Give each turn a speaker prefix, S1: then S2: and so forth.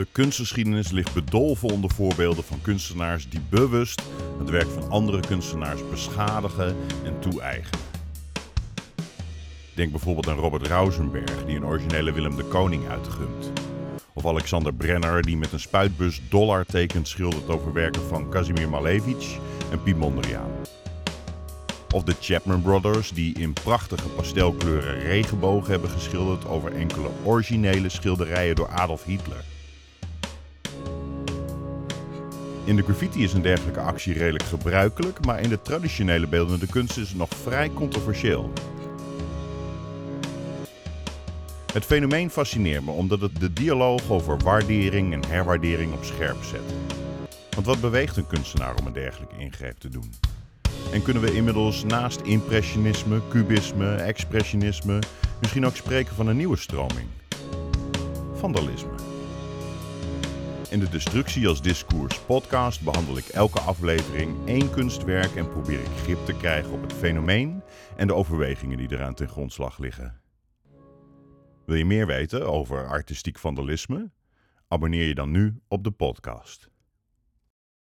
S1: De kunstgeschiedenis ligt bedolven onder voorbeelden van kunstenaars die bewust het werk van andere kunstenaars beschadigen en toe-eigenen. Denk bijvoorbeeld aan Robert Rausenberg, die een originele Willem de Koning uitgunt. Of Alexander Brenner, die met een spuitbus dollartekens schildert over werken van Kazimir Malevich en Piet Mondriaan. Of de Chapman Brothers, die in prachtige pastelkleuren regenbogen hebben geschilderd over enkele originele schilderijen door Adolf Hitler. In de graffiti is een dergelijke actie redelijk gebruikelijk, maar in de traditionele beeldende kunst is het nog vrij controversieel. Het fenomeen fascineert me omdat het de dialoog over waardering en herwaardering op scherp zet. Want wat beweegt een kunstenaar om een dergelijke ingreep te doen? En kunnen we inmiddels naast impressionisme, cubisme, expressionisme misschien ook spreken van een nieuwe stroming? Vandalisme. In de Destructie als Discours podcast behandel ik elke aflevering één kunstwerk en probeer ik grip te krijgen op het fenomeen en de overwegingen die eraan ten grondslag liggen. Wil je meer weten over artistiek vandalisme? Abonneer je dan nu op de podcast.